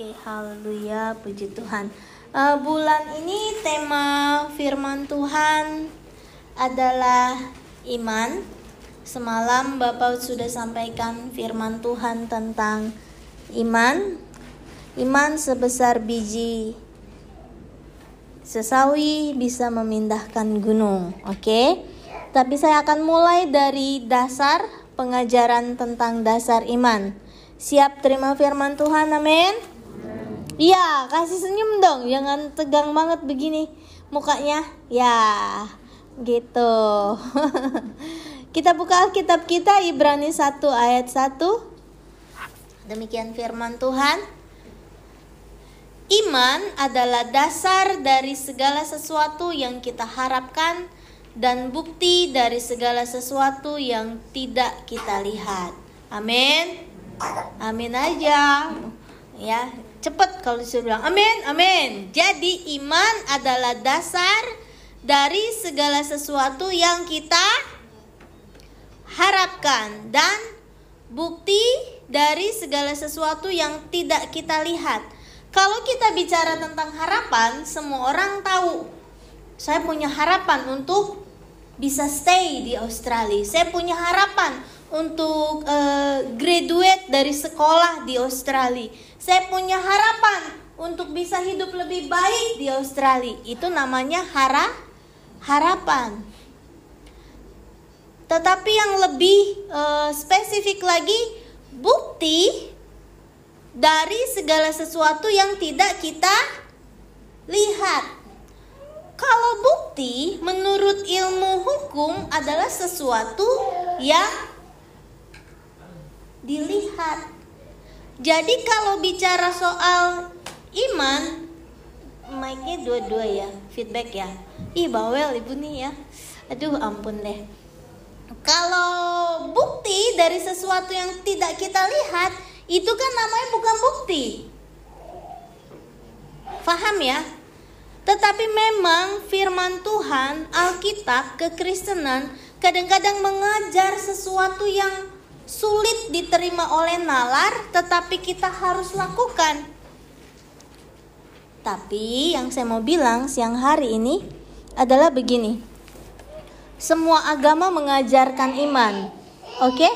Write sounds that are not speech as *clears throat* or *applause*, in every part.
Oke, haleluya, puji Tuhan. Uh, bulan ini tema firman Tuhan adalah iman. Semalam Bapak sudah sampaikan firman Tuhan tentang iman. Iman sebesar biji sesawi bisa memindahkan gunung, oke? Okay? Tapi saya akan mulai dari dasar pengajaran tentang dasar iman. Siap terima firman Tuhan, amin? Iya, kasih senyum dong, jangan tegang banget begini mukanya. Ya, gitu. *laughs* kita buka Alkitab kita Ibrani 1 ayat 1. Demikian firman Tuhan. Iman adalah dasar dari segala sesuatu yang kita harapkan dan bukti dari segala sesuatu yang tidak kita lihat. Amin. Amin aja. Ya, cepat kalau disuruh bilang amin, amin. Jadi iman adalah dasar dari segala sesuatu yang kita harapkan dan bukti dari segala sesuatu yang tidak kita lihat. Kalau kita bicara tentang harapan, semua orang tahu. Saya punya harapan untuk bisa stay di Australia. Saya punya harapan untuk uh, graduate dari sekolah di Australia. Saya punya harapan untuk bisa hidup lebih baik di Australia. Itu namanya hara harapan. Tetapi yang lebih uh, spesifik lagi, bukti dari segala sesuatu yang tidak kita lihat. Kalau bukti menurut ilmu hukum adalah sesuatu yang dilihat. Jadi kalau bicara soal iman, mic-nya dua-dua ya, feedback ya. Ih bawel ibu nih ya. Aduh ampun deh. Kalau bukti dari sesuatu yang tidak kita lihat, itu kan namanya bukan bukti. Faham ya? Tetapi memang firman Tuhan, Alkitab, kekristenan kadang-kadang mengajar sesuatu yang sulit diterima oleh nalar, tetapi kita harus lakukan. Tapi yang saya mau bilang siang hari ini adalah begini. Semua agama mengajarkan iman. Oke? Okay?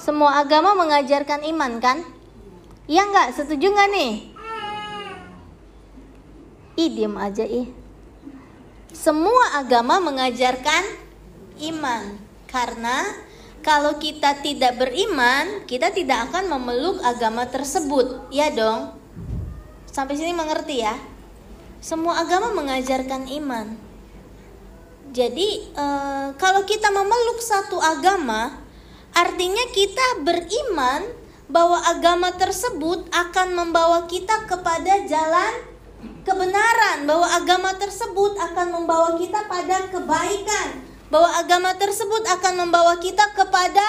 Semua agama mengajarkan iman kan? Iya nggak? Setuju nggak nih? Ih, diem aja ih. Semua agama mengajarkan iman karena kalau kita tidak beriman, kita tidak akan memeluk agama tersebut. Ya dong. Sampai sini mengerti ya? Semua agama mengajarkan iman. Jadi, e, kalau kita memeluk satu agama, Artinya kita beriman bahwa agama tersebut akan membawa kita kepada jalan kebenaran, bahwa agama tersebut akan membawa kita pada kebaikan, bahwa agama tersebut akan membawa kita kepada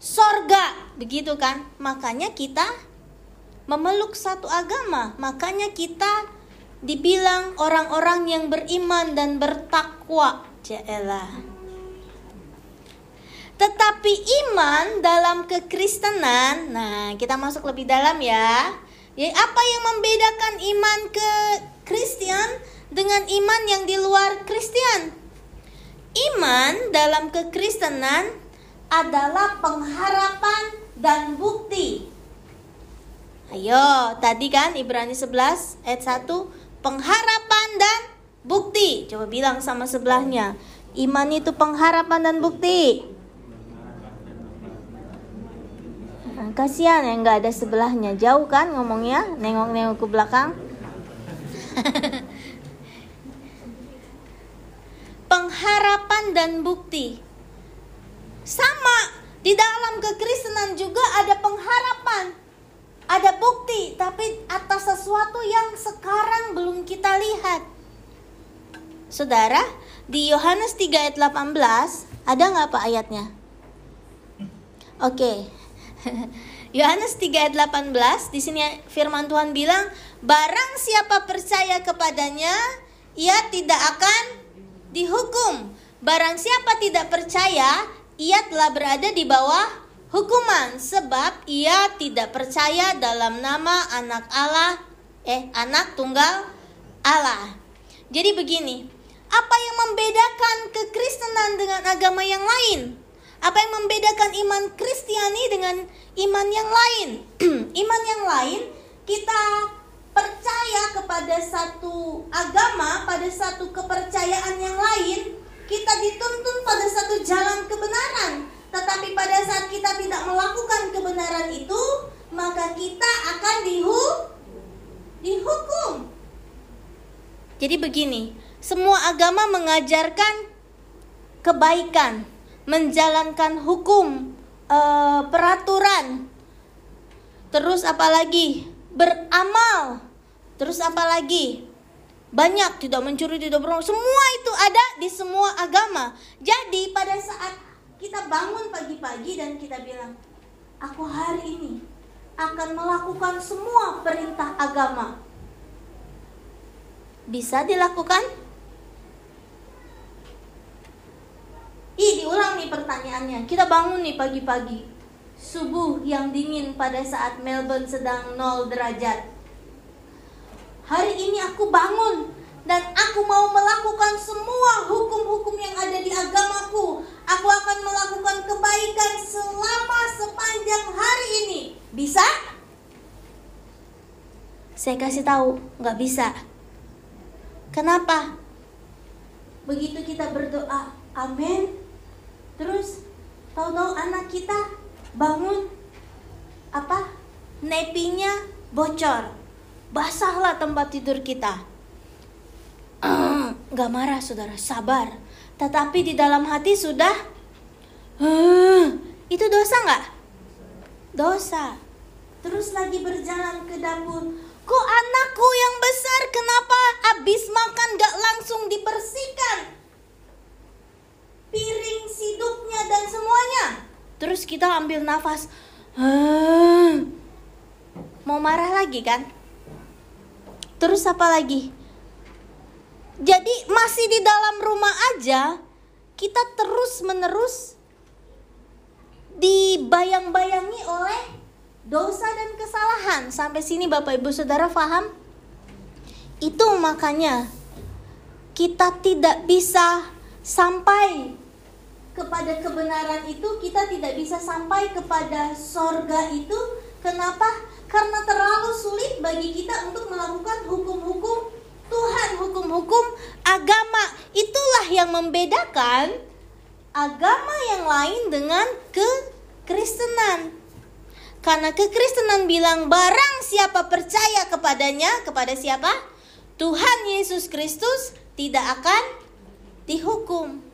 sorga, begitu kan? Makanya kita memeluk satu agama, makanya kita dibilang orang-orang yang beriman dan bertakwa. Jaelah. Tetapi iman dalam kekristenan, nah kita masuk lebih dalam ya. Ya apa yang membedakan iman ke Kristen dengan iman yang di luar Kristen? Iman dalam kekristenan adalah pengharapan dan bukti. Ayo, tadi kan Ibrani 11 ayat 1, pengharapan dan bukti. Coba bilang sama sebelahnya. Iman itu pengharapan dan bukti. kasihan yang nggak ada sebelahnya jauh kan ngomongnya nengok-nengok ke belakang *laughs* pengharapan dan bukti. Sama di dalam kekristenan juga ada pengharapan ada bukti tapi atas sesuatu yang sekarang belum kita lihat. Saudara di Yohanes 3 ayat 18 ada nggak pak ayatnya? Oke. Okay. *laughs* Yohanes 3 ayat 18 di sini firman Tuhan bilang barang siapa percaya kepadanya ia tidak akan dihukum barang siapa tidak percaya ia telah berada di bawah hukuman sebab ia tidak percaya dalam nama anak Allah eh anak tunggal Allah. Jadi begini, apa yang membedakan kekristenan dengan agama yang lain? Apa yang membedakan iman Kristiani dengan iman yang lain? *clears throat* iman yang lain kita kepada satu agama, pada satu kepercayaan yang lain, kita dituntun pada satu jalan kebenaran. Tetapi pada saat kita tidak melakukan kebenaran itu, maka kita akan dihu dihukum. Jadi begini, semua agama mengajarkan kebaikan, menjalankan hukum, e, peraturan. Terus apalagi? Beramal. Terus apalagi? Banyak tidak mencuri, tidak berbohong. Semua itu ada di semua agama. Jadi pada saat kita bangun pagi-pagi dan kita bilang, aku hari ini akan melakukan semua perintah agama. Bisa dilakukan? Ih, diulang nih pertanyaannya. Kita bangun nih pagi-pagi. Subuh yang dingin pada saat Melbourne sedang 0 derajat Hari ini aku bangun dan aku mau melakukan semua hukum-hukum yang ada di agamaku. Aku akan melakukan kebaikan selama sepanjang hari ini. Bisa? Saya kasih tahu, nggak bisa. Kenapa? Begitu kita berdoa, amin. Terus tahu-tahu anak kita bangun apa? Nepinya bocor basahlah tempat tidur kita. *clears throat* Gak marah saudara, sabar. Tetapi di dalam hati sudah, uh, itu dosa nggak? Dosa. Terus lagi berjalan ke dapur, kok anakku yang besar kenapa habis makan gak langsung dibersihkan? Piring, siduknya dan semuanya. Terus kita ambil nafas, uh, mau marah lagi kan? Terus apa lagi? Jadi masih di dalam rumah aja kita terus-menerus dibayang-bayangi oleh dosa dan kesalahan. Sampai sini Bapak Ibu Saudara paham? Itu makanya kita tidak bisa sampai kepada kebenaran itu, kita tidak bisa sampai kepada sorga itu. Kenapa? Karena terlalu sulit bagi kita untuk melakukan hukum-hukum Tuhan, hukum-hukum agama. Itulah yang membedakan agama yang lain dengan kekristenan. Karena kekristenan bilang barang siapa percaya kepadanya, kepada siapa? Tuhan Yesus Kristus tidak akan dihukum.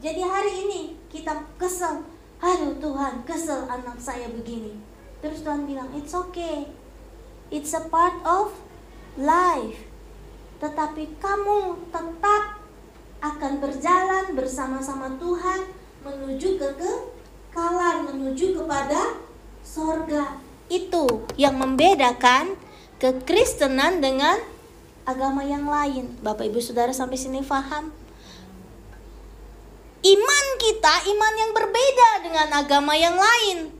Jadi hari ini kita kesel. Aduh Tuhan, kesel anak saya begini Terus Tuhan bilang, it's okay. It's a part of life. Tetapi kamu tetap akan berjalan bersama-sama Tuhan menuju ke kekalahan, menuju kepada sorga. Itu yang membedakan kekristenan dengan agama yang lain. Bapak Ibu Saudara sampai sini paham? Iman kita iman yang berbeda dengan agama yang lain.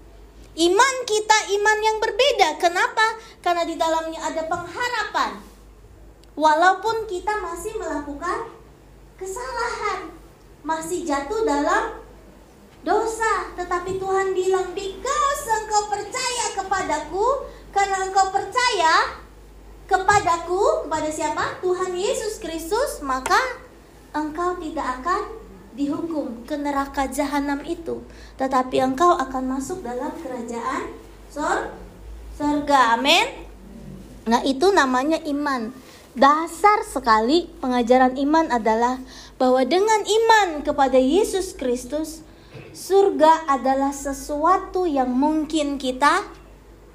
Iman kita iman yang berbeda. Kenapa? Karena di dalamnya ada pengharapan. Walaupun kita masih melakukan kesalahan, masih jatuh dalam dosa, tetapi Tuhan bilang, "Because engkau percaya kepadaku, karena engkau percaya kepadaku, kepada siapa? Tuhan Yesus Kristus, maka engkau tidak akan dihukum ke neraka jahanam itu, tetapi engkau akan masuk dalam kerajaan surga. Amin. Nah, itu namanya iman. Dasar sekali pengajaran iman adalah bahwa dengan iman kepada Yesus Kristus, surga adalah sesuatu yang mungkin kita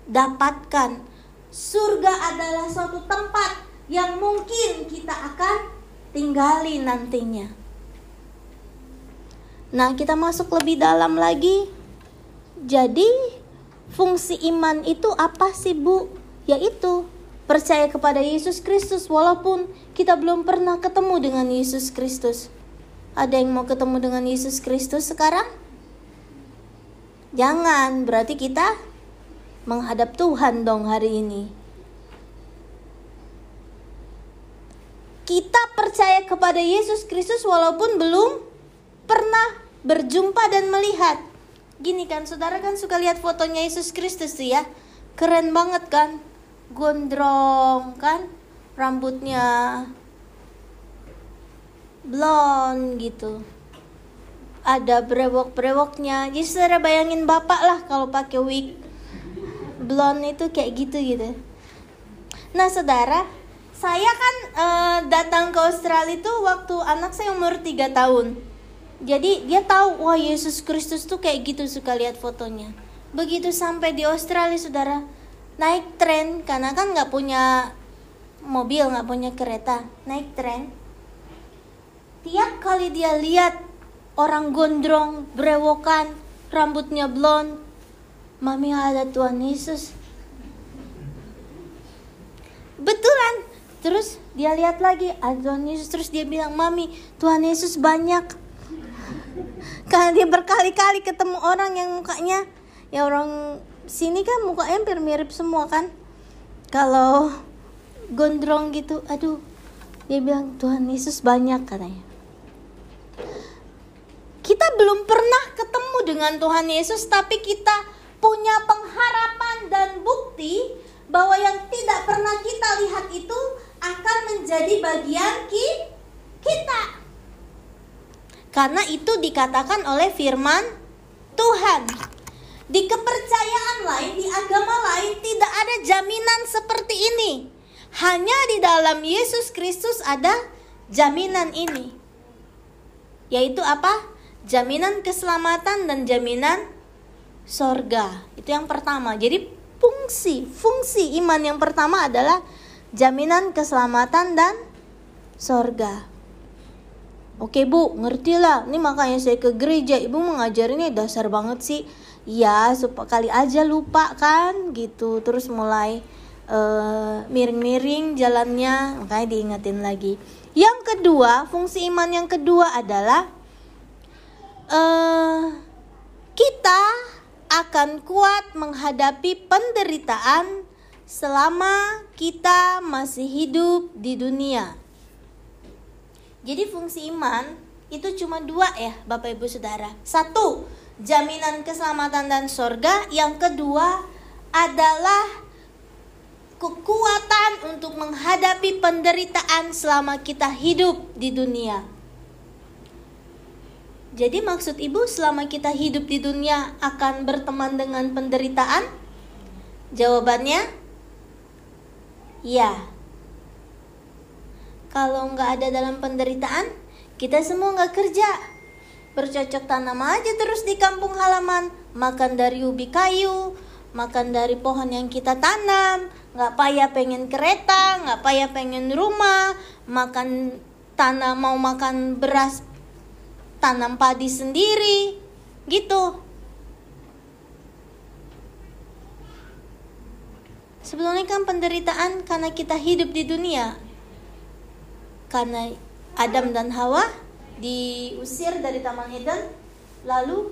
dapatkan. Surga adalah suatu tempat yang mungkin kita akan tinggali nantinya. Nah, kita masuk lebih dalam lagi. Jadi, fungsi iman itu apa sih, Bu? Yaitu percaya kepada Yesus Kristus walaupun kita belum pernah ketemu dengan Yesus Kristus. Ada yang mau ketemu dengan Yesus Kristus sekarang? Jangan, berarti kita menghadap Tuhan dong hari ini. Kita percaya kepada Yesus Kristus walaupun belum pernah berjumpa dan melihat. Gini kan, saudara kan suka lihat fotonya Yesus Kristus tuh ya. Keren banget kan? Gondrong kan? Rambutnya blond gitu ada brewok-brewoknya jadi saudara bayangin bapak lah kalau pakai wig blonde itu kayak gitu gitu nah saudara saya kan uh, datang ke Australia itu waktu anak saya umur 3 tahun jadi dia tahu wah Yesus Kristus tuh kayak gitu suka lihat fotonya begitu sampai di Australia saudara naik tren karena kan nggak punya mobil nggak punya kereta naik tren tiap kali dia lihat orang gondrong, brewokan, rambutnya blond. Mami ada Tuhan Yesus. Betulan. Terus dia lihat lagi ada Tuhan Yesus. Terus dia bilang, Mami Tuhan Yesus banyak. Karena dia berkali-kali ketemu orang yang mukanya, ya orang sini kan mukanya hampir mirip semua kan. Kalau gondrong gitu, aduh, dia bilang Tuhan Yesus banyak katanya kita belum pernah ketemu dengan Tuhan Yesus, tapi kita punya pengharapan dan bukti bahwa yang tidak pernah kita lihat itu akan menjadi bagian ki kita. Karena itu dikatakan oleh firman Tuhan. Di kepercayaan lain, di agama lain tidak ada jaminan seperti ini. Hanya di dalam Yesus Kristus ada jaminan ini. Yaitu apa? jaminan keselamatan dan jaminan sorga. Itu yang pertama. Jadi fungsi, fungsi iman yang pertama adalah jaminan keselamatan dan sorga. Oke bu, ngerti lah. Ini makanya saya ke gereja. Ibu mengajarinnya dasar banget sih. Ya, kali aja lupa kan gitu. Terus mulai eh, miring-miring jalannya, makanya diingetin lagi. Yang kedua, fungsi iman yang kedua adalah uh, kita akan kuat menghadapi penderitaan selama kita masih hidup di dunia. Jadi fungsi iman itu cuma dua ya Bapak Ibu Saudara. Satu, jaminan keselamatan dan sorga. Yang kedua adalah kekuatan untuk menghadapi penderitaan selama kita hidup di dunia. Jadi maksud ibu selama kita hidup di dunia akan berteman dengan penderitaan? Jawabannya ya. Kalau nggak ada dalam penderitaan, kita semua nggak kerja. Bercocok tanam aja terus di kampung halaman, makan dari ubi kayu, makan dari pohon yang kita tanam, nggak payah pengen kereta, nggak payah pengen rumah, makan tanah mau makan beras tanam padi sendiri. Gitu. Sebetulnya kan penderitaan karena kita hidup di dunia karena Adam dan Hawa diusir dari Taman Eden lalu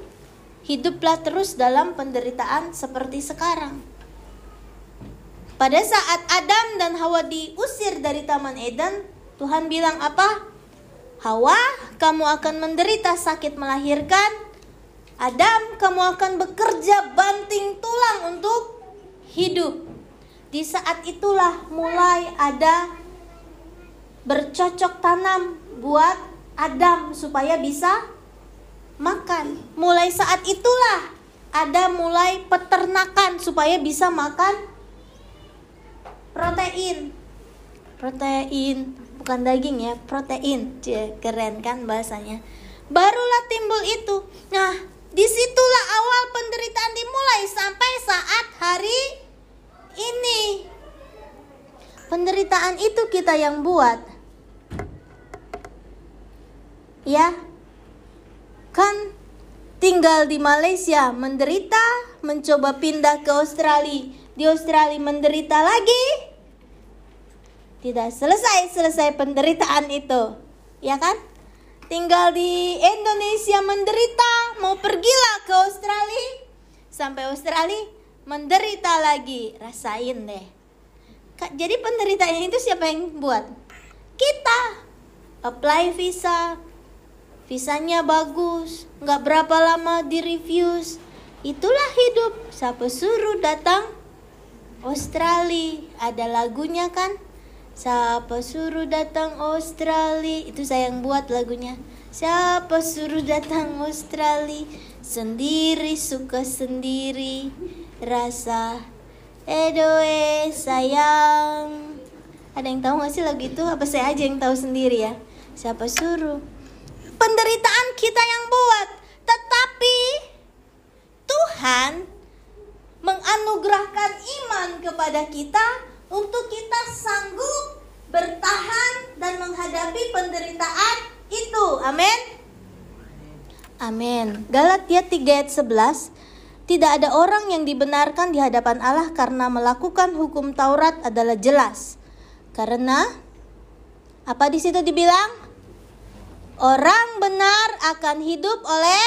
hiduplah terus dalam penderitaan seperti sekarang pada saat Adam dan Hawa diusir dari Taman Eden Tuhan bilang apa? Hawa, kamu akan menderita sakit melahirkan. Adam, kamu akan bekerja banting tulang untuk hidup. Di saat itulah mulai ada bercocok tanam buat Adam supaya bisa makan. Mulai saat itulah ada mulai peternakan supaya bisa makan protein. Protein bukan daging ya, protein. Cie, keren kan bahasanya. Barulah timbul itu. Nah, di situlah awal penderitaan dimulai sampai saat hari ini. Penderitaan itu kita yang buat. Ya. Kan tinggal di Malaysia menderita, mencoba pindah ke Australia. Di Australia menderita lagi, tidak selesai-selesai penderitaan itu. Ya kan? Tinggal di Indonesia menderita, mau pergilah ke Australia. sampai Australia menderita lagi. Rasain deh. Jadi penderitaan itu siapa yang buat? Kita. Apply visa. Visanya bagus. Nggak berapa lama di reviews. Itulah hidup. Siapa suruh datang Australia? Ada lagunya kan? Siapa suruh datang Australia? Itu saya yang buat lagunya. Siapa suruh datang Australia? Sendiri suka sendiri rasa Edoe sayang. Ada yang tahu gak sih lagu itu? Apa saya aja yang tahu sendiri ya? Siapa suruh? Penderitaan kita yang buat. Tetapi Tuhan menganugerahkan iman kepada kita untuk kita sanggup bertahan dan menghadapi penderitaan itu. Amin. Amin. Galatia 3 ayat 11 Tidak ada orang yang dibenarkan di hadapan Allah karena melakukan hukum Taurat adalah jelas. Karena apa di situ dibilang? Orang benar akan hidup oleh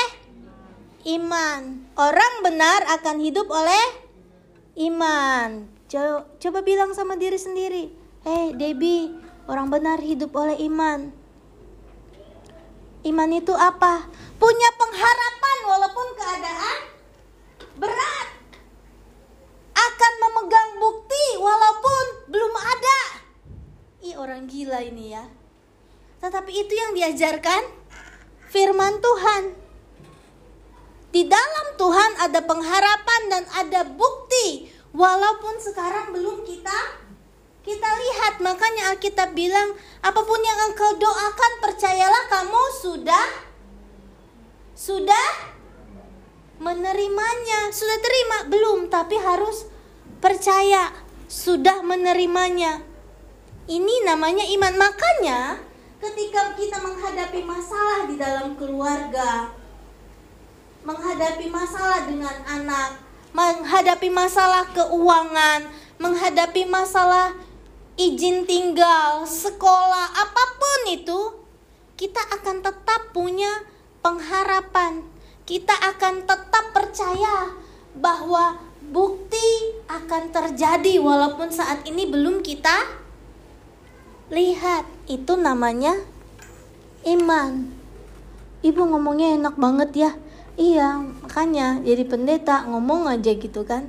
iman. Orang benar akan hidup oleh iman. Coba, bilang sama diri sendiri, "Hei, Debbie, orang benar hidup oleh iman." Iman itu apa? Punya pengharapan walaupun keadaan berat. Akan memegang bukti walaupun belum ada. Ih, orang gila ini ya. Tetapi itu yang diajarkan firman Tuhan. Di dalam Tuhan ada pengharapan dan ada bukti. Walaupun sekarang belum kita kita lihat. Makanya Alkitab bilang apa pun yang engkau doakan percayalah kamu sudah sudah menerimanya. Sudah terima? Belum tapi harus percaya. Sudah menerimanya. Ini namanya iman. Makanya ketika kita menghadapi masalah di dalam keluarga menghadapi masalah dengan anak menghadapi masalah keuangan, menghadapi masalah izin tinggal, sekolah, apa pun itu, kita akan tetap punya pengharapan. Kita akan tetap percaya bahwa bukti akan terjadi walaupun saat ini belum kita lihat. Itu namanya iman. Ibu ngomongnya enak banget ya Iya, makanya jadi pendeta ngomong aja gitu kan.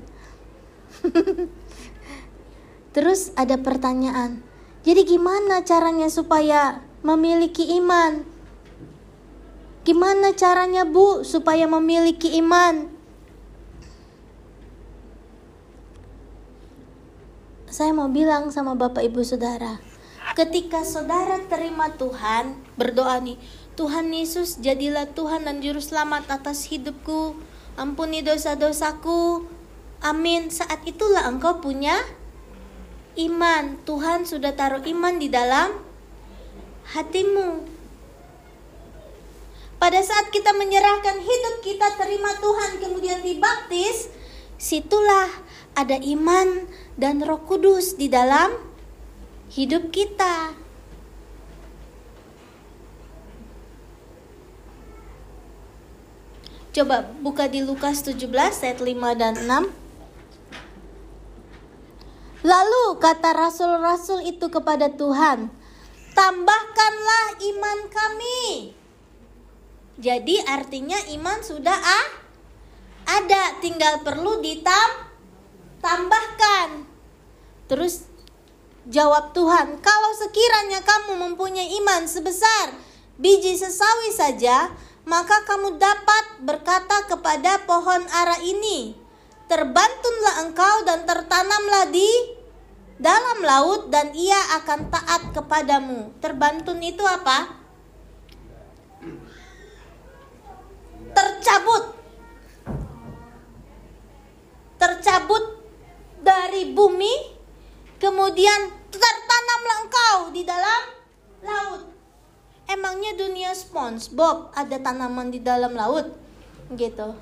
*laughs* Terus ada pertanyaan. Jadi gimana caranya supaya memiliki iman? Gimana caranya Bu supaya memiliki iman? Saya mau bilang sama Bapak Ibu Saudara, ketika saudara terima Tuhan, berdoa nih, Tuhan Yesus jadilah Tuhan dan Juru Selamat atas hidupku. Ampuni dosa-dosaku. Amin. Saat itulah engkau punya iman. Tuhan sudah taruh iman di dalam hatimu. Pada saat kita menyerahkan hidup kita terima Tuhan kemudian dibaptis, situlah ada iman dan Roh Kudus di dalam hidup kita. Coba buka di Lukas 17 ayat 5 dan 6. Lalu kata rasul-rasul itu kepada Tuhan, "Tambahkanlah iman kami." Jadi artinya iman sudah ah, ada, tinggal perlu ditambahkan. Terus jawab Tuhan, "Kalau sekiranya kamu mempunyai iman sebesar biji sesawi saja, maka kamu dapat berkata kepada pohon ara ini, terbantunlah engkau dan tertanamlah di dalam laut dan ia akan taat kepadamu. Terbantun itu apa? Tercabut. Tercabut dari bumi, kemudian tertanamlah engkau di dalam laut. Emangnya dunia SpongeBob ada tanaman di dalam laut? Gitu.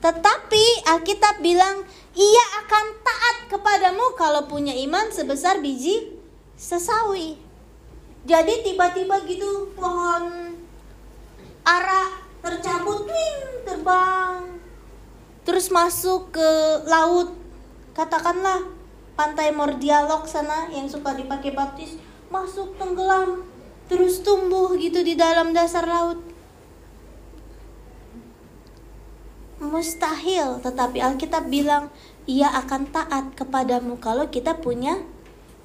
Tetapi Alkitab bilang ia akan taat kepadamu kalau punya iman sebesar biji sesawi. Jadi tiba-tiba gitu pohon ara tercabut, terbang. Terus masuk ke laut. Katakanlah pantai Mordialog sana yang suka dipakai baptis, masuk tenggelam, terus tumbuh gitu di dalam dasar laut. Mustahil, tetapi Alkitab bilang ia akan taat kepadamu kalau kita punya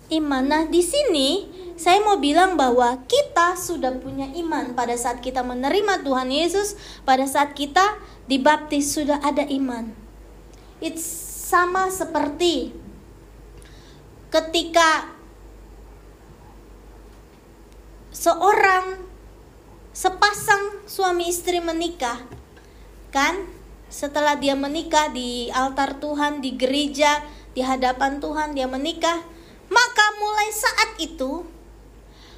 iman. Nah, di sini saya mau bilang bahwa kita sudah punya iman pada saat kita menerima Tuhan Yesus, pada saat kita dibaptis sudah ada iman. It's sama seperti ketika seorang sepasang suami istri menikah, kan? Setelah dia menikah di altar Tuhan, di gereja, di hadapan Tuhan, dia menikah, maka mulai saat itu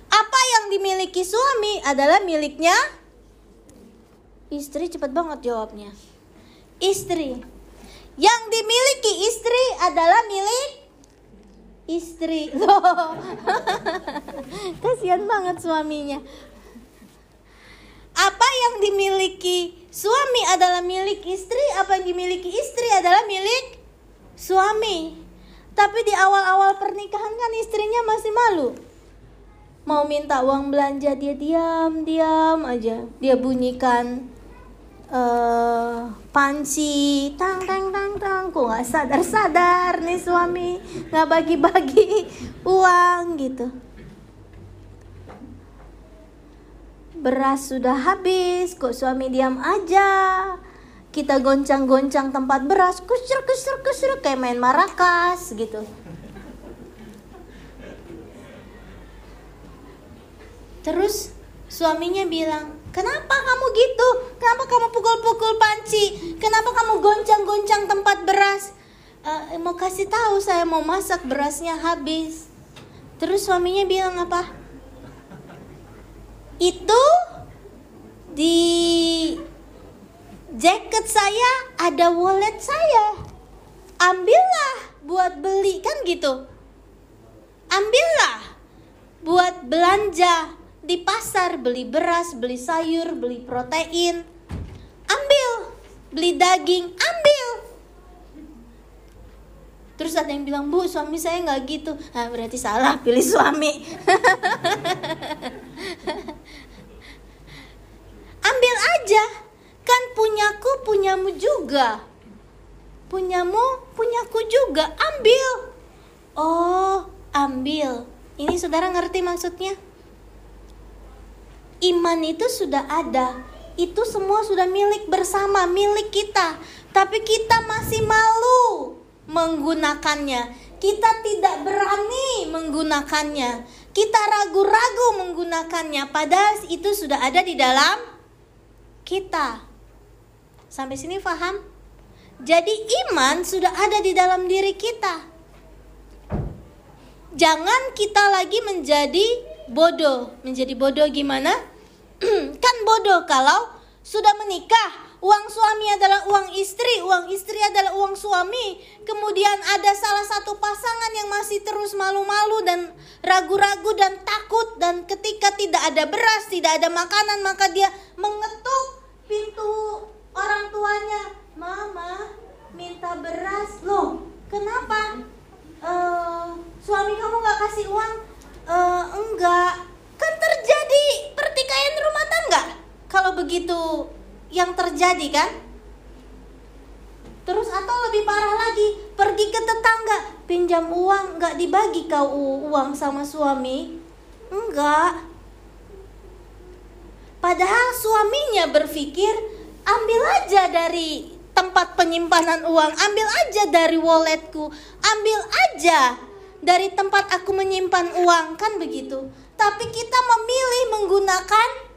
apa yang dimiliki suami adalah miliknya istri. Cepat banget jawabnya. Istri. Yang dimiliki istri adalah milik istri. Loh. *laughs* Kasihan banget suaminya. Apa yang dimiliki suami adalah milik istri, apa yang dimiliki istri adalah milik suami. Tapi di awal-awal pernikahan kan istrinya masih malu. Mau minta uang belanja dia diam-diam aja. Dia bunyikan uh, panci. Tang tang tang tang. Kok nggak sadar sadar nih suami? Nggak bagi-bagi *laughs* uang gitu. Beras sudah habis, kok suami diam aja. Kita goncang-goncang tempat beras, kusur kusur kusur kayak main marakas gitu. Terus suaminya bilang, "Kenapa kamu gitu? Kenapa kamu pukul-pukul panci? Kenapa kamu goncang-goncang tempat beras?" E, mau kasih tahu saya mau masak berasnya habis. Terus suaminya bilang apa? itu di jaket saya ada wallet saya. Ambillah buat beli kan gitu. Ambillah buat belanja di pasar beli beras, beli sayur, beli protein. Ambil, beli daging, ambil. Terus ada yang bilang, Bu, suami saya nggak gitu. Nah, berarti salah, pilih suami. *laughs* Ambil aja. Kan punyaku, punyamu juga. Punyamu, punyaku juga. Ambil. Oh, ambil. Ini saudara ngerti maksudnya? Iman itu sudah ada. Itu semua sudah milik bersama, milik kita. Tapi kita masih malu menggunakannya. Kita tidak berani menggunakannya. Kita ragu-ragu menggunakannya, padahal itu sudah ada di dalam kita. Sampai sini paham? Jadi iman sudah ada di dalam diri kita. Jangan kita lagi menjadi bodoh. Menjadi bodoh gimana? *clears throat* kan bodoh kalau sudah menikah, uang suami adalah uang istri, uang istri adalah uang suami. Kemudian ada salah satu pasangan yang masih terus malu-malu dan ragu-ragu dan takut dan ketika tidak ada beras, tidak ada makanan, maka dia mengetuk pintu orang tuanya. Mama, minta beras. Loh, kenapa? Uh, suami kamu gak kasih uang? Uh, enggak. Kan terjadi pertikaian rumah tangga. Kalau begitu yang terjadi kan? Terus atau lebih parah lagi, pergi ke tetangga, pinjam uang, nggak dibagi kau uang sama suami? Enggak. Padahal suaminya berpikir, ambil aja dari tempat penyimpanan uang, ambil aja dari walletku, ambil aja dari tempat aku menyimpan uang, kan begitu. Tapi kita memilih menggunakan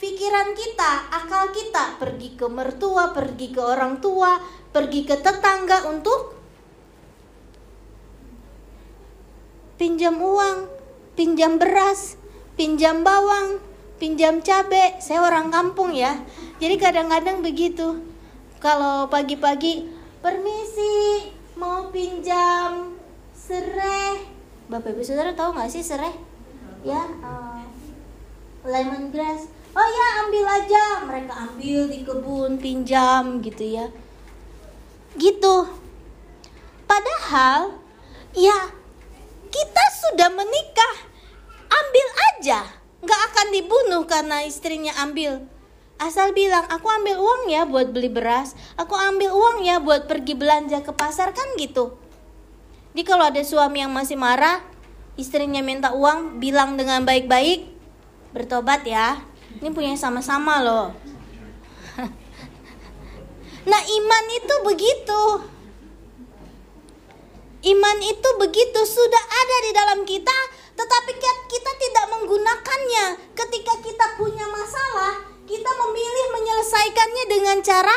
pikiran kita, akal kita pergi ke mertua, pergi ke orang tua, pergi ke tetangga untuk pinjam uang, pinjam beras, pinjam bawang, pinjam cabai. Saya orang kampung ya. Jadi kadang-kadang begitu. Kalau pagi-pagi permisi mau pinjam serai. Bapak Ibu Saudara tahu nggak sih serai? Ya, uh, lemongrass oh ya ambil aja. Mereka ambil di kebun pinjam gitu ya. Gitu. Padahal ya kita sudah menikah. Ambil aja. Nggak akan dibunuh karena istrinya ambil. Asal bilang aku ambil uang ya buat beli beras. Aku ambil uang ya buat pergi belanja ke pasar kan gitu. Jadi kalau ada suami yang masih marah istrinya minta uang bilang dengan baik-baik bertobat ya ini punya sama-sama loh. nah, iman itu begitu. Iman itu begitu sudah ada di dalam kita, tetapi kita tidak menggunakannya. Ketika kita punya masalah, kita memilih menyelesaikannya dengan cara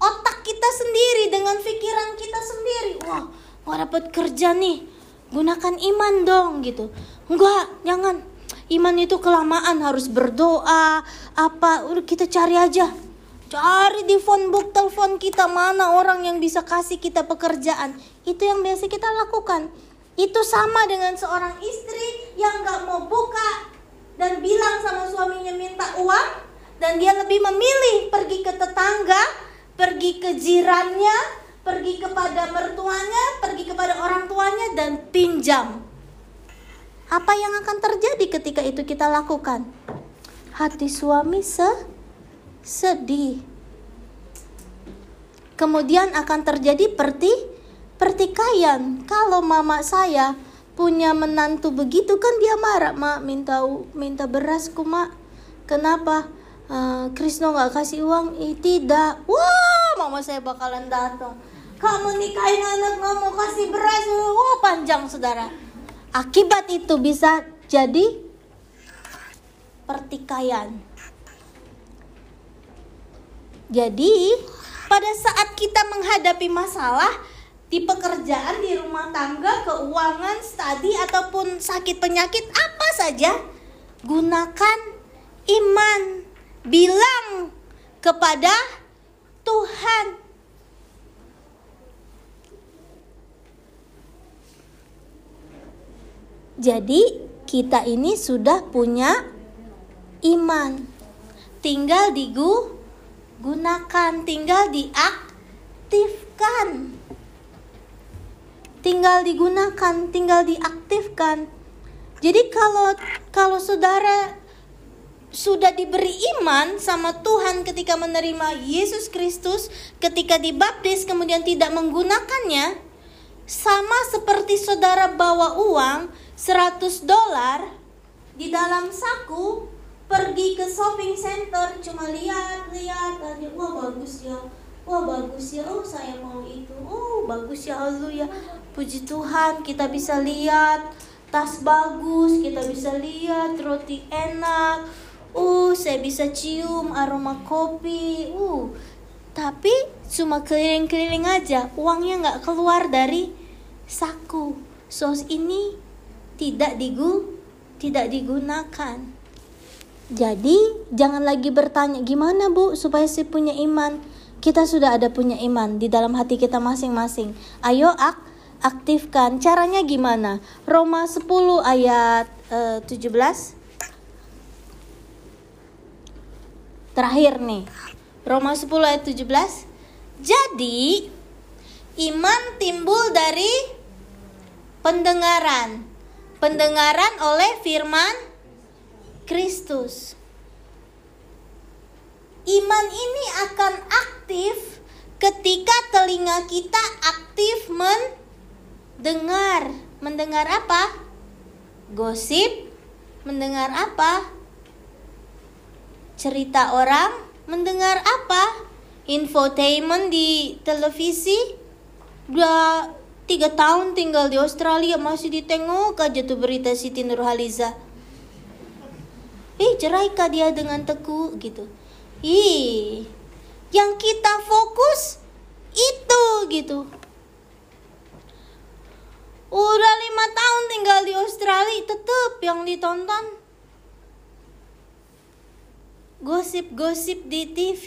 otak kita sendiri, dengan pikiran kita sendiri. Wah, gak dapat kerja nih, gunakan iman dong gitu. Enggak, jangan iman itu kelamaan harus berdoa. Apa? Udah kita cari aja. Cari di phone book telepon kita mana orang yang bisa kasih kita pekerjaan. Itu yang biasa kita lakukan. Itu sama dengan seorang istri yang gak mau buka dan bilang sama suaminya minta uang dan dia lebih memilih pergi ke tetangga pergi ke jirannya pergi kepada mertuanya pergi kepada orang tuanya dan pinjam apa yang akan terjadi ketika itu kita lakukan? Hati suami se sedih. Kemudian akan terjadi perti pertikaian. Kalau mama saya punya menantu begitu kan dia marah, "Mak, minta minta berasku, Mak." Kenapa? Uh, Krisno nggak kasih uang? Eh, tidak. Wah, mama saya bakalan datang. Kamu nikahin anak nggak kasih beras? Wah, panjang saudara Akibat itu bisa jadi pertikaian. Jadi, pada saat kita menghadapi masalah di pekerjaan, di rumah tangga, keuangan, studi ataupun sakit penyakit apa saja, gunakan iman. Bilang kepada Tuhan, Jadi kita ini sudah punya iman. Tinggal digunakan, tinggal diaktifkan. Tinggal digunakan, tinggal diaktifkan. Jadi kalau kalau saudara sudah diberi iman sama Tuhan ketika menerima Yesus Kristus, ketika dibaptis kemudian tidak menggunakannya, sama seperti saudara bawa uang, 100 dolar di dalam saku pergi ke shopping center cuma lihat lihat aja wah bagus ya wah bagus ya oh saya mau itu oh bagus ya ya puji Tuhan kita bisa lihat tas bagus kita bisa lihat roti enak uh saya bisa cium aroma kopi uh tapi cuma keliling-keliling aja uangnya nggak keluar dari saku sos ini tidak digu tidak digunakan. Jadi jangan lagi bertanya gimana bu supaya saya punya iman. Kita sudah ada punya iman di dalam hati kita masing-masing. Ayo ak aktifkan. Caranya gimana? Roma 10 ayat eh, 17. Terakhir nih. Roma 10 ayat 17. Jadi iman timbul dari pendengaran pendengaran oleh firman Kristus. Iman ini akan aktif ketika telinga kita aktif mendengar. Mendengar apa? Gosip. Mendengar apa? Cerita orang. Mendengar apa? Infotainment di televisi. Tiga tahun tinggal di Australia masih ditengok aja tuh berita Siti Nurhaliza. Eh cerai kah dia dengan Teku gitu. Ih, yang kita fokus itu gitu. Udah lima tahun tinggal di Australia tetep yang ditonton gosip-gosip di TV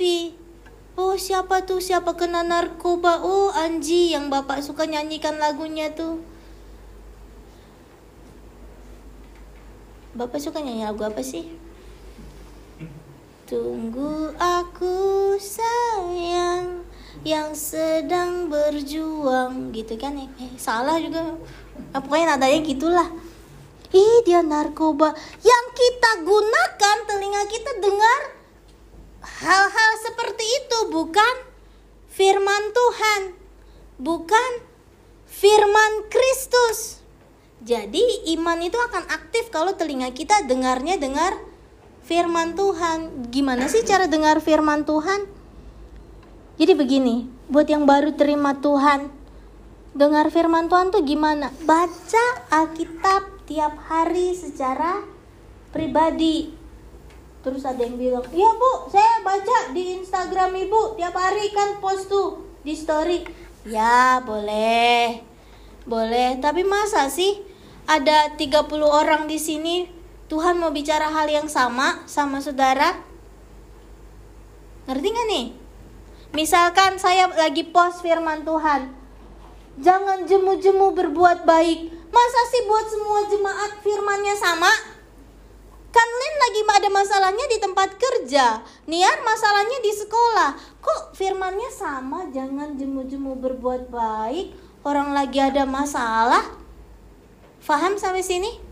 Oh siapa tuh? Siapa kena narkoba? Oh Anji yang bapak suka nyanyikan lagunya tuh. Bapak suka nyanyi lagu apa sih? Tunggu aku sayang yang sedang berjuang. Gitu kan eh, eh salah juga. Eh, pokoknya nadanya gitulah. Ih dia narkoba. Yang kita gunakan telinga kita dengar hal-hal seperti itu bukan firman Tuhan bukan firman Kristus jadi iman itu akan aktif kalau telinga kita dengarnya dengar firman Tuhan. Gimana sih cara dengar firman Tuhan? Jadi begini, buat yang baru terima Tuhan, dengar firman Tuhan tuh gimana? Baca Alkitab tiap hari secara pribadi. Terus ada yang bilang, iya bu, saya baca di Instagram ibu tiap hari kan post tuh di story. Ya boleh, boleh. Tapi masa sih ada 30 orang di sini Tuhan mau bicara hal yang sama sama saudara? Ngerti gak nih? Misalkan saya lagi post firman Tuhan. Jangan jemu-jemu berbuat baik. Masa sih buat semua jemaat firmannya sama? Kan Lin lagi ada masalahnya di tempat kerja. Niar masalahnya di sekolah. Kok firmannya sama? Jangan jemu-jemu berbuat baik. Orang lagi ada masalah. Faham sampai sini?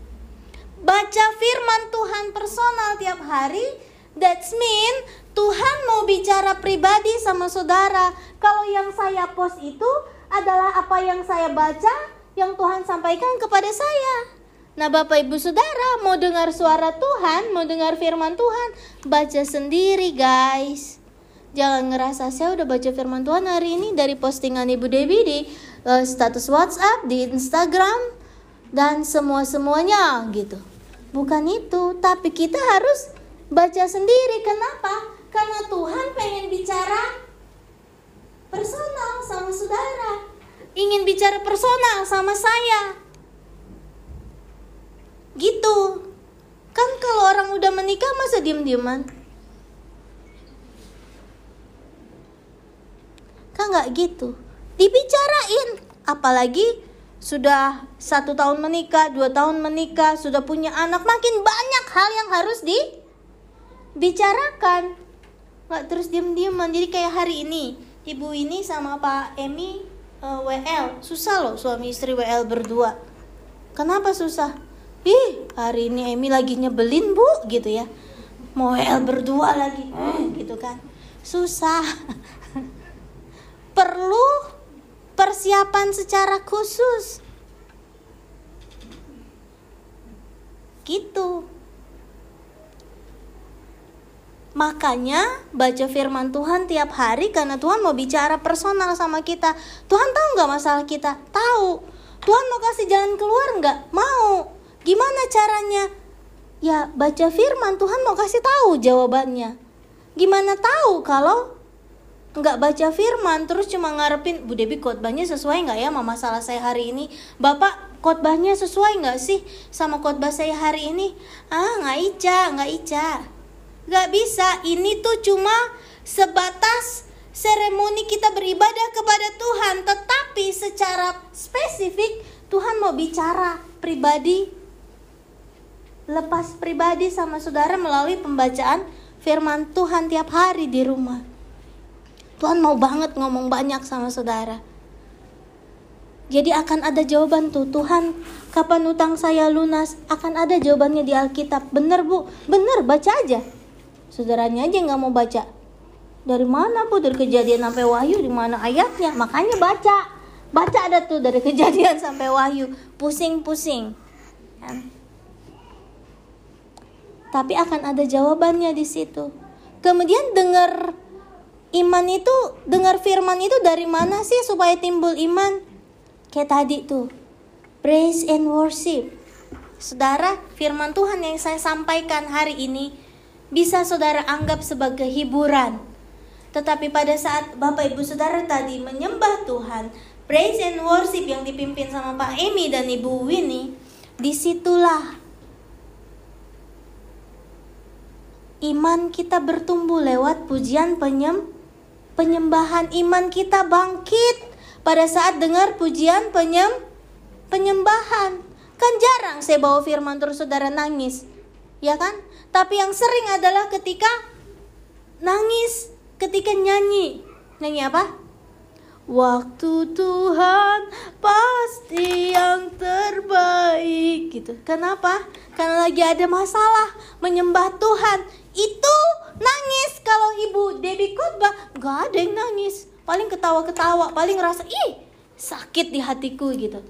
baca firman Tuhan personal tiap hari, that's mean Tuhan mau bicara pribadi sama saudara. Kalau yang saya post itu adalah apa yang saya baca, yang Tuhan sampaikan kepada saya. Nah, Bapak Ibu Saudara, mau dengar suara Tuhan, mau dengar firman Tuhan, baca sendiri, guys. Jangan ngerasa saya udah baca firman Tuhan hari ini dari postingan Ibu Dewi di uh, status WhatsApp, di Instagram, dan semua-semuanya gitu. Bukan itu, tapi kita harus baca sendiri. Kenapa? Karena Tuhan pengen bicara personal sama saudara. Ingin bicara personal sama saya. Gitu. Kan kalau orang udah menikah masa diem-dieman? Kan nggak gitu. Dibicarain. Apalagi sudah satu tahun menikah, dua tahun menikah, sudah punya anak, makin banyak hal yang harus dibicarakan. Nggak terus diem-dieman. Jadi kayak hari ini, ibu ini sama Pak Emi uh, eh, WL, susah loh suami istri WL berdua. Kenapa susah? Ih, hari ini Emi lagi nyebelin bu, gitu ya. Mau WL berdua lagi, hmm, gitu kan. Susah. Perlu persiapan secara khusus. Gitu. Makanya baca firman Tuhan tiap hari karena Tuhan mau bicara personal sama kita. Tuhan tahu nggak masalah kita? Tahu. Tuhan mau kasih jalan keluar nggak? Mau. Gimana caranya? Ya baca firman Tuhan mau kasih tahu jawabannya. Gimana tahu kalau nggak baca firman terus cuma ngarepin Bu Debi khotbahnya sesuai nggak ya sama masalah saya hari ini Bapak khotbahnya sesuai nggak sih sama khotbah saya hari ini ah nggak ica nggak ica nggak bisa ini tuh cuma sebatas seremoni kita beribadah kepada Tuhan tetapi secara spesifik Tuhan mau bicara pribadi lepas pribadi sama saudara melalui pembacaan firman Tuhan tiap hari di rumah. Tuhan mau banget ngomong banyak sama saudara. Jadi akan ada jawaban tuh Tuhan kapan utang saya lunas? Akan ada jawabannya di Alkitab. Bener bu. Bener baca aja. Saudaranya aja nggak mau baca. Dari mana bu? Dari kejadian sampai wahyu di mana ayatnya? Makanya baca. Baca ada tuh dari *laughs* kejadian sampai wahyu. Pusing-pusing. Kan? Tapi akan ada jawabannya di situ kemudian dengar iman itu dengar firman itu dari mana sih supaya timbul iman? Kayak tadi tuh. Praise and worship. Saudara, firman Tuhan yang saya sampaikan hari ini bisa saudara anggap sebagai hiburan. Tetapi pada saat Bapak Ibu Saudara tadi menyembah Tuhan, praise and worship yang dipimpin sama Pak Emi dan Ibu Winnie, di situlah iman kita bertumbuh lewat pujian penyem penyembahan iman kita bangkit pada saat dengar pujian penyem penyembahan. Kan jarang saya bawa firman terus saudara nangis. Ya kan? Tapi yang sering adalah ketika nangis ketika nyanyi. Nyanyi apa? Waktu Tuhan pasti yang terbaik gitu. Kenapa? Karena lagi ada masalah menyembah Tuhan. Itu nangis kalau ibu Debbie khotbah gak ada yang nangis. Paling ketawa-ketawa, paling ngerasa ih sakit di hatiku gitu.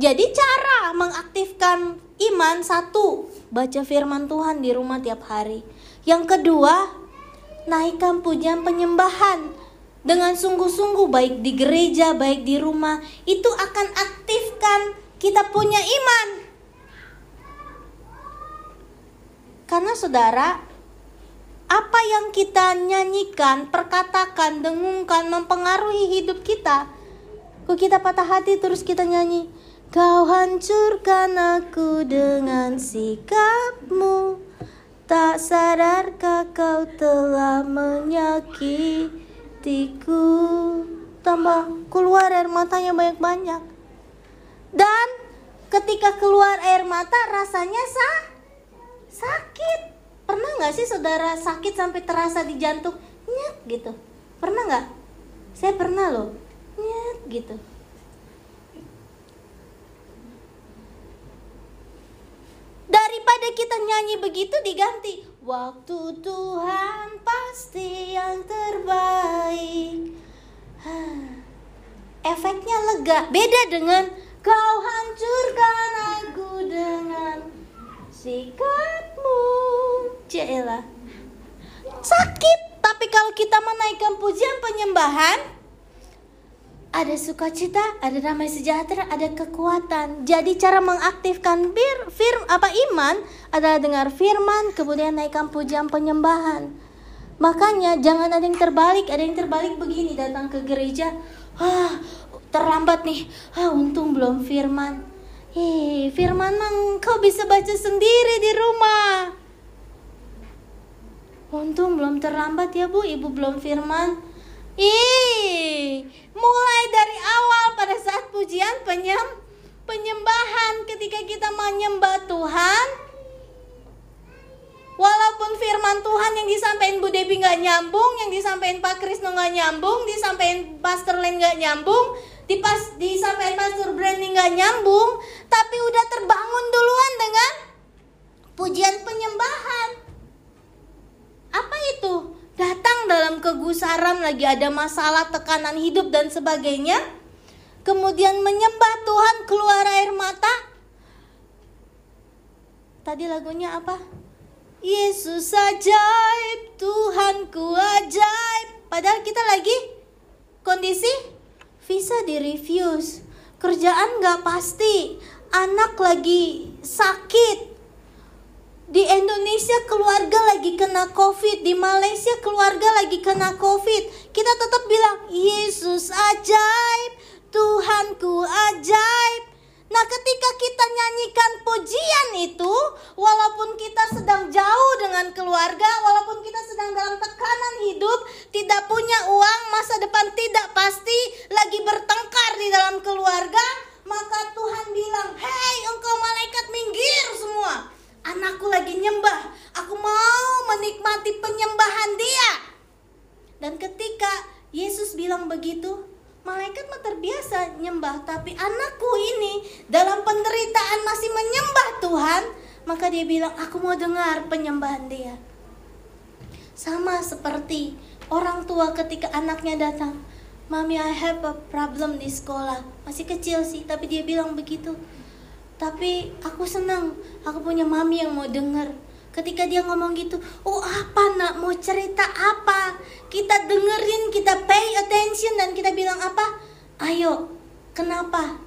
Jadi cara mengaktifkan iman satu, baca firman Tuhan di rumah tiap hari. Yang kedua, naikkan pujian penyembahan dengan sungguh-sungguh baik di gereja, baik di rumah. Itu akan aktifkan kita punya iman. Karena saudara, apa yang kita nyanyikan, perkatakan, dengungkan mempengaruhi hidup kita. Kok kita patah hati terus kita nyanyi, Kau hancurkan aku dengan sikapmu. Tak sadarkah kau telah menyakitiku? Tambah keluar air matanya banyak-banyak. Dan ketika keluar air mata rasanya sah sakit. Pernah nggak sih saudara sakit sampai terasa di jantung? Nyet gitu. Pernah nggak? Saya pernah loh. Nyet gitu. Daripada kita nyanyi begitu diganti. Waktu Tuhan pasti yang terbaik. Efeknya lega. Beda dengan Kau hancurkan aku dengan sikapmu Cielah Sakit Tapi kalau kita menaikkan pujian penyembahan ada sukacita, ada damai sejahtera, ada kekuatan. Jadi cara mengaktifkan bir, firm apa iman adalah dengar firman, kemudian naikkan pujian penyembahan. Makanya jangan ada yang terbalik, ada yang terbalik begini datang ke gereja, ah terlambat nih, ah untung belum firman. Firman mang kau bisa baca sendiri di rumah. Untung belum terlambat ya bu, ibu belum firman. Ih, mulai dari awal pada saat pujian penyem penyembahan ketika kita menyembah Tuhan Walaupun firman Tuhan yang disampaikan Bu Devi nggak nyambung, yang disampaikan Pak Krisno nggak nyambung, disampaikan Pastor Len nggak nyambung, di pas disampaikan Pastor Brandy nggak nyambung, tapi udah terbangun duluan dengan pujian penyembahan. Apa itu? datang dalam kegusaran lagi ada masalah tekanan hidup dan sebagainya kemudian menyembah Tuhan keluar air mata tadi lagunya apa Yesus ajaib Tuhanku ajaib padahal kita lagi kondisi visa di refuse kerjaan gak pasti. Anak lagi sakit. Di Indonesia keluarga lagi kena covid. Di Malaysia keluarga lagi kena covid. Kita tetap bilang Yesus ajaib. Tuhanku ajaib. Nah ketika kita nyanyikan pujian itu Walaupun kita sedang jauh dengan keluarga Walaupun kita sedang dalam tekanan hidup Tidak punya uang Masa depan tidak pasti Lagi bertengkar di dalam keluarga Maka Tuhan bilang Hei engkau malaikat minggir semua Anakku lagi nyembah. Aku mau menikmati penyembahan dia. Dan ketika Yesus bilang begitu, malaikat mah terbiasa nyembah, tapi anakku ini dalam penderitaan masih menyembah Tuhan, maka dia bilang, "Aku mau dengar penyembahan dia." Sama seperti orang tua ketika anaknya datang, "Mami, I have a problem di sekolah." Masih kecil sih, tapi dia bilang begitu. Tapi aku senang aku punya mami yang mau denger. Ketika dia ngomong gitu oh apa nak? Mau cerita apa? Kita dengerin kita pay attention. Dan kita bilang apa? Ayo kenapa?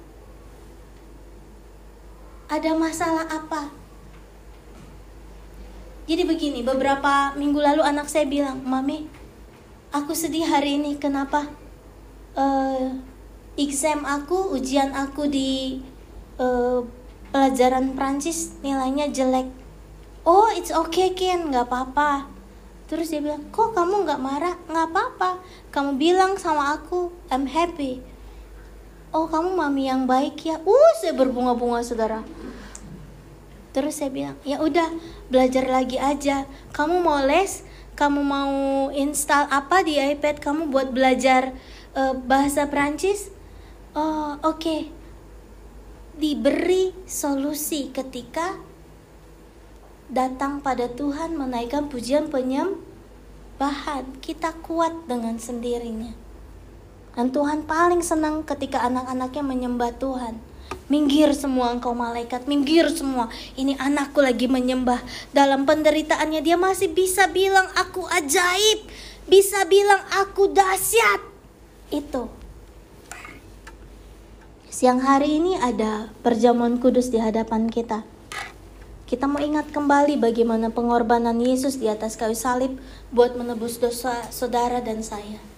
Ada masalah apa? Jadi begini beberapa minggu lalu anak saya bilang mami aku sedih hari ini kenapa? Uh, exam aku ujian aku di uh, pelajaran Prancis nilainya jelek. Oh it's okay Ken nggak apa-apa. Terus dia bilang kok kamu nggak marah? Nggak apa-apa. Kamu bilang sama aku I'm happy. Oh kamu mami yang baik ya? Uh saya berbunga-bunga saudara. Terus saya bilang, ya udah belajar lagi aja. Kamu mau les? Kamu mau install apa di iPad kamu buat belajar uh, bahasa Prancis? Oh oke. Okay. Diberi solusi ketika datang pada Tuhan menaikkan pujian penyembahan. Kita kuat dengan sendirinya. Dan Tuhan paling senang ketika anak-anaknya menyembah Tuhan. Minggir semua engkau malaikat, minggir semua. Ini anakku lagi menyembah. Dalam penderitaannya dia masih bisa bilang aku ajaib. Bisa bilang aku dahsyat. Itu. Siang hari ini ada perjamuan kudus di hadapan kita. Kita mau ingat kembali bagaimana pengorbanan Yesus di atas kayu salib buat menebus dosa saudara dan saya.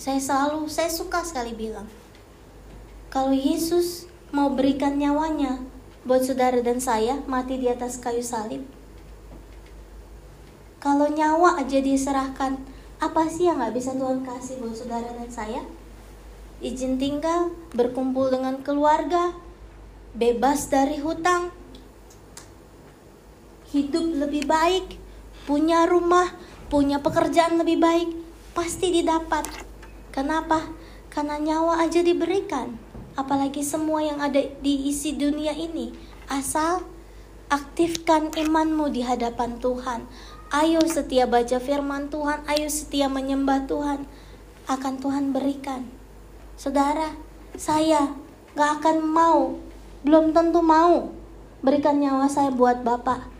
Saya selalu, saya suka sekali bilang, kalau Yesus mau berikan nyawanya buat saudara dan saya mati di atas kayu salib, kalau nyawa aja diserahkan, apa sih yang nggak bisa Tuhan kasih buat saudara dan saya? Izin tinggal, berkumpul dengan keluarga, bebas dari hutang, hidup lebih baik, punya rumah, punya pekerjaan lebih baik, pasti didapat. Kenapa? Karena nyawa aja diberikan. Apalagi semua yang ada di isi dunia ini. Asal aktifkan imanmu di hadapan Tuhan. Ayo setia baca firman Tuhan, ayo setia menyembah Tuhan. Akan Tuhan berikan. Saudara, saya gak akan mau, belum tentu mau berikan nyawa saya buat Bapak.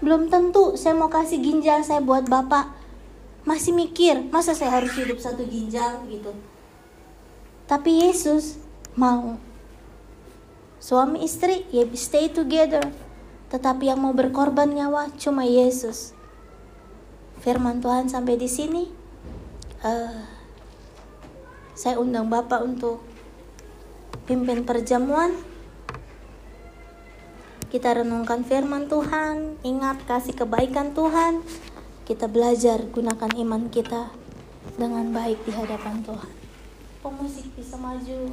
Belum tentu saya mau kasih ginjal saya buat Bapak masih mikir masa saya harus hidup satu ginjal? gitu. Tapi Yesus mau. Suami istri ya stay together. Tetapi yang mau berkorban nyawa cuma Yesus. Firman Tuhan sampai di sini uh, saya undang Bapak untuk pimpin perjamuan. Kita renungkan firman Tuhan ingat kasih kebaikan Tuhan kita belajar gunakan iman kita dengan baik di hadapan Tuhan. Pemusik bisa maju.